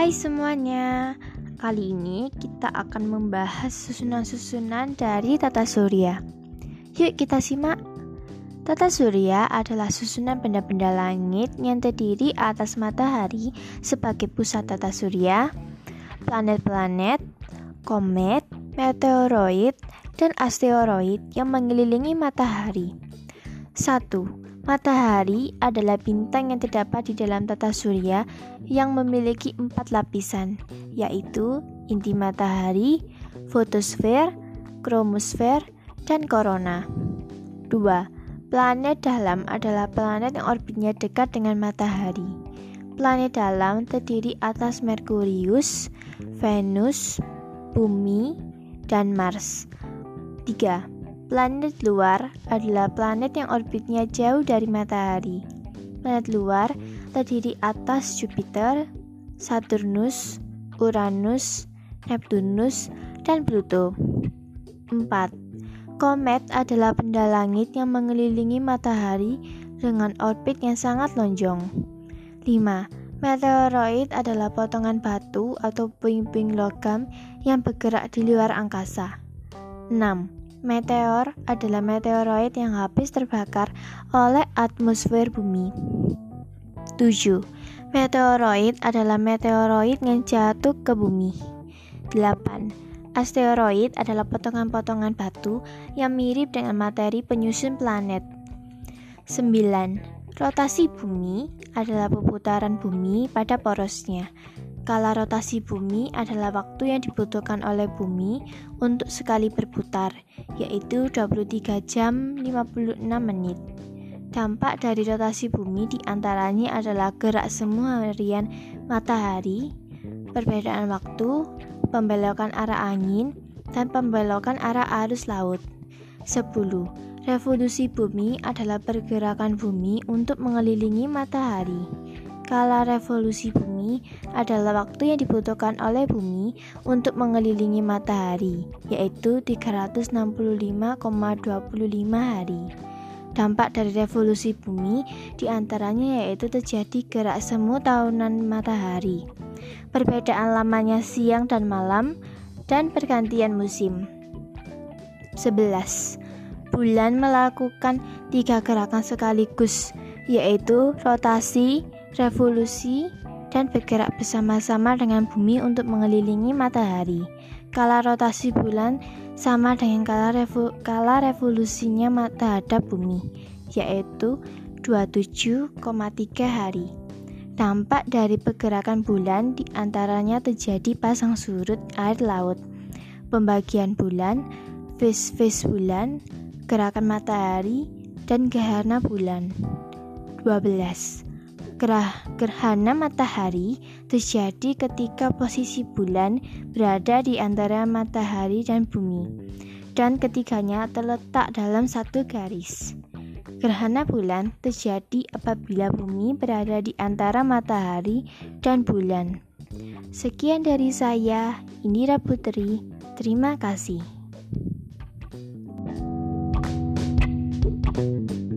Hai semuanya, kali ini kita akan membahas susunan-susunan dari tata surya. Yuk kita simak. Tata surya adalah susunan benda-benda langit yang terdiri atas matahari sebagai pusat tata surya, planet-planet, komet, meteoroid, dan asteroid yang mengelilingi matahari. 1. Matahari adalah bintang yang terdapat di dalam tata surya yang memiliki empat lapisan, yaitu inti matahari, fotosfer, kromosfer, dan korona. 2. Planet dalam adalah planet yang orbitnya dekat dengan matahari. Planet dalam terdiri atas Merkurius, Venus, Bumi, dan Mars. 3. Planet luar adalah planet yang orbitnya jauh dari matahari. Planet luar terdiri atas Jupiter, Saturnus, Uranus, Neptunus, dan Pluto. 4. Komet adalah benda langit yang mengelilingi matahari dengan orbit yang sangat lonjong. 5. Meteoroid adalah potongan batu atau puing-puing logam yang bergerak di luar angkasa. 6. Meteor adalah meteoroid yang habis terbakar oleh atmosfer bumi. 7. Meteoroid adalah meteoroid yang jatuh ke bumi. 8. Asteroid adalah potongan-potongan batu yang mirip dengan materi penyusun planet. 9. Rotasi bumi adalah perputaran bumi pada porosnya. Kala rotasi bumi adalah waktu yang dibutuhkan oleh bumi untuk sekali berputar, yaitu 23 jam 56 menit. Dampak dari rotasi bumi di antaranya adalah gerak semua harian matahari, perbedaan waktu, pembelokan arah angin, dan pembelokan arah arus laut. 10. Revolusi bumi adalah pergerakan bumi untuk mengelilingi matahari. Kala revolusi bumi adalah waktu yang dibutuhkan oleh bumi untuk mengelilingi matahari, yaitu 365,25 hari. Dampak dari revolusi bumi di antaranya yaitu terjadi gerak semu tahunan matahari, perbedaan lamanya siang dan malam, dan pergantian musim. 11. Bulan melakukan tiga gerakan sekaligus, yaitu rotasi, revolusi, dan bergerak bersama-sama dengan bumi untuk mengelilingi matahari. Kala rotasi bulan sama dengan kala, revo, kala revolusinya terhadap bumi, yaitu 27,3 hari. Dampak dari pergerakan bulan di antaranya terjadi pasang surut air laut, pembagian bulan, fase-fase bulan, gerakan matahari, dan gerhana bulan. 12. Gerah, gerhana matahari terjadi ketika posisi bulan berada di antara matahari dan bumi, dan ketiganya terletak dalam satu garis. Gerhana bulan terjadi apabila bumi berada di antara matahari dan bulan. Sekian dari saya, Indira Putri. Terima kasih. thank you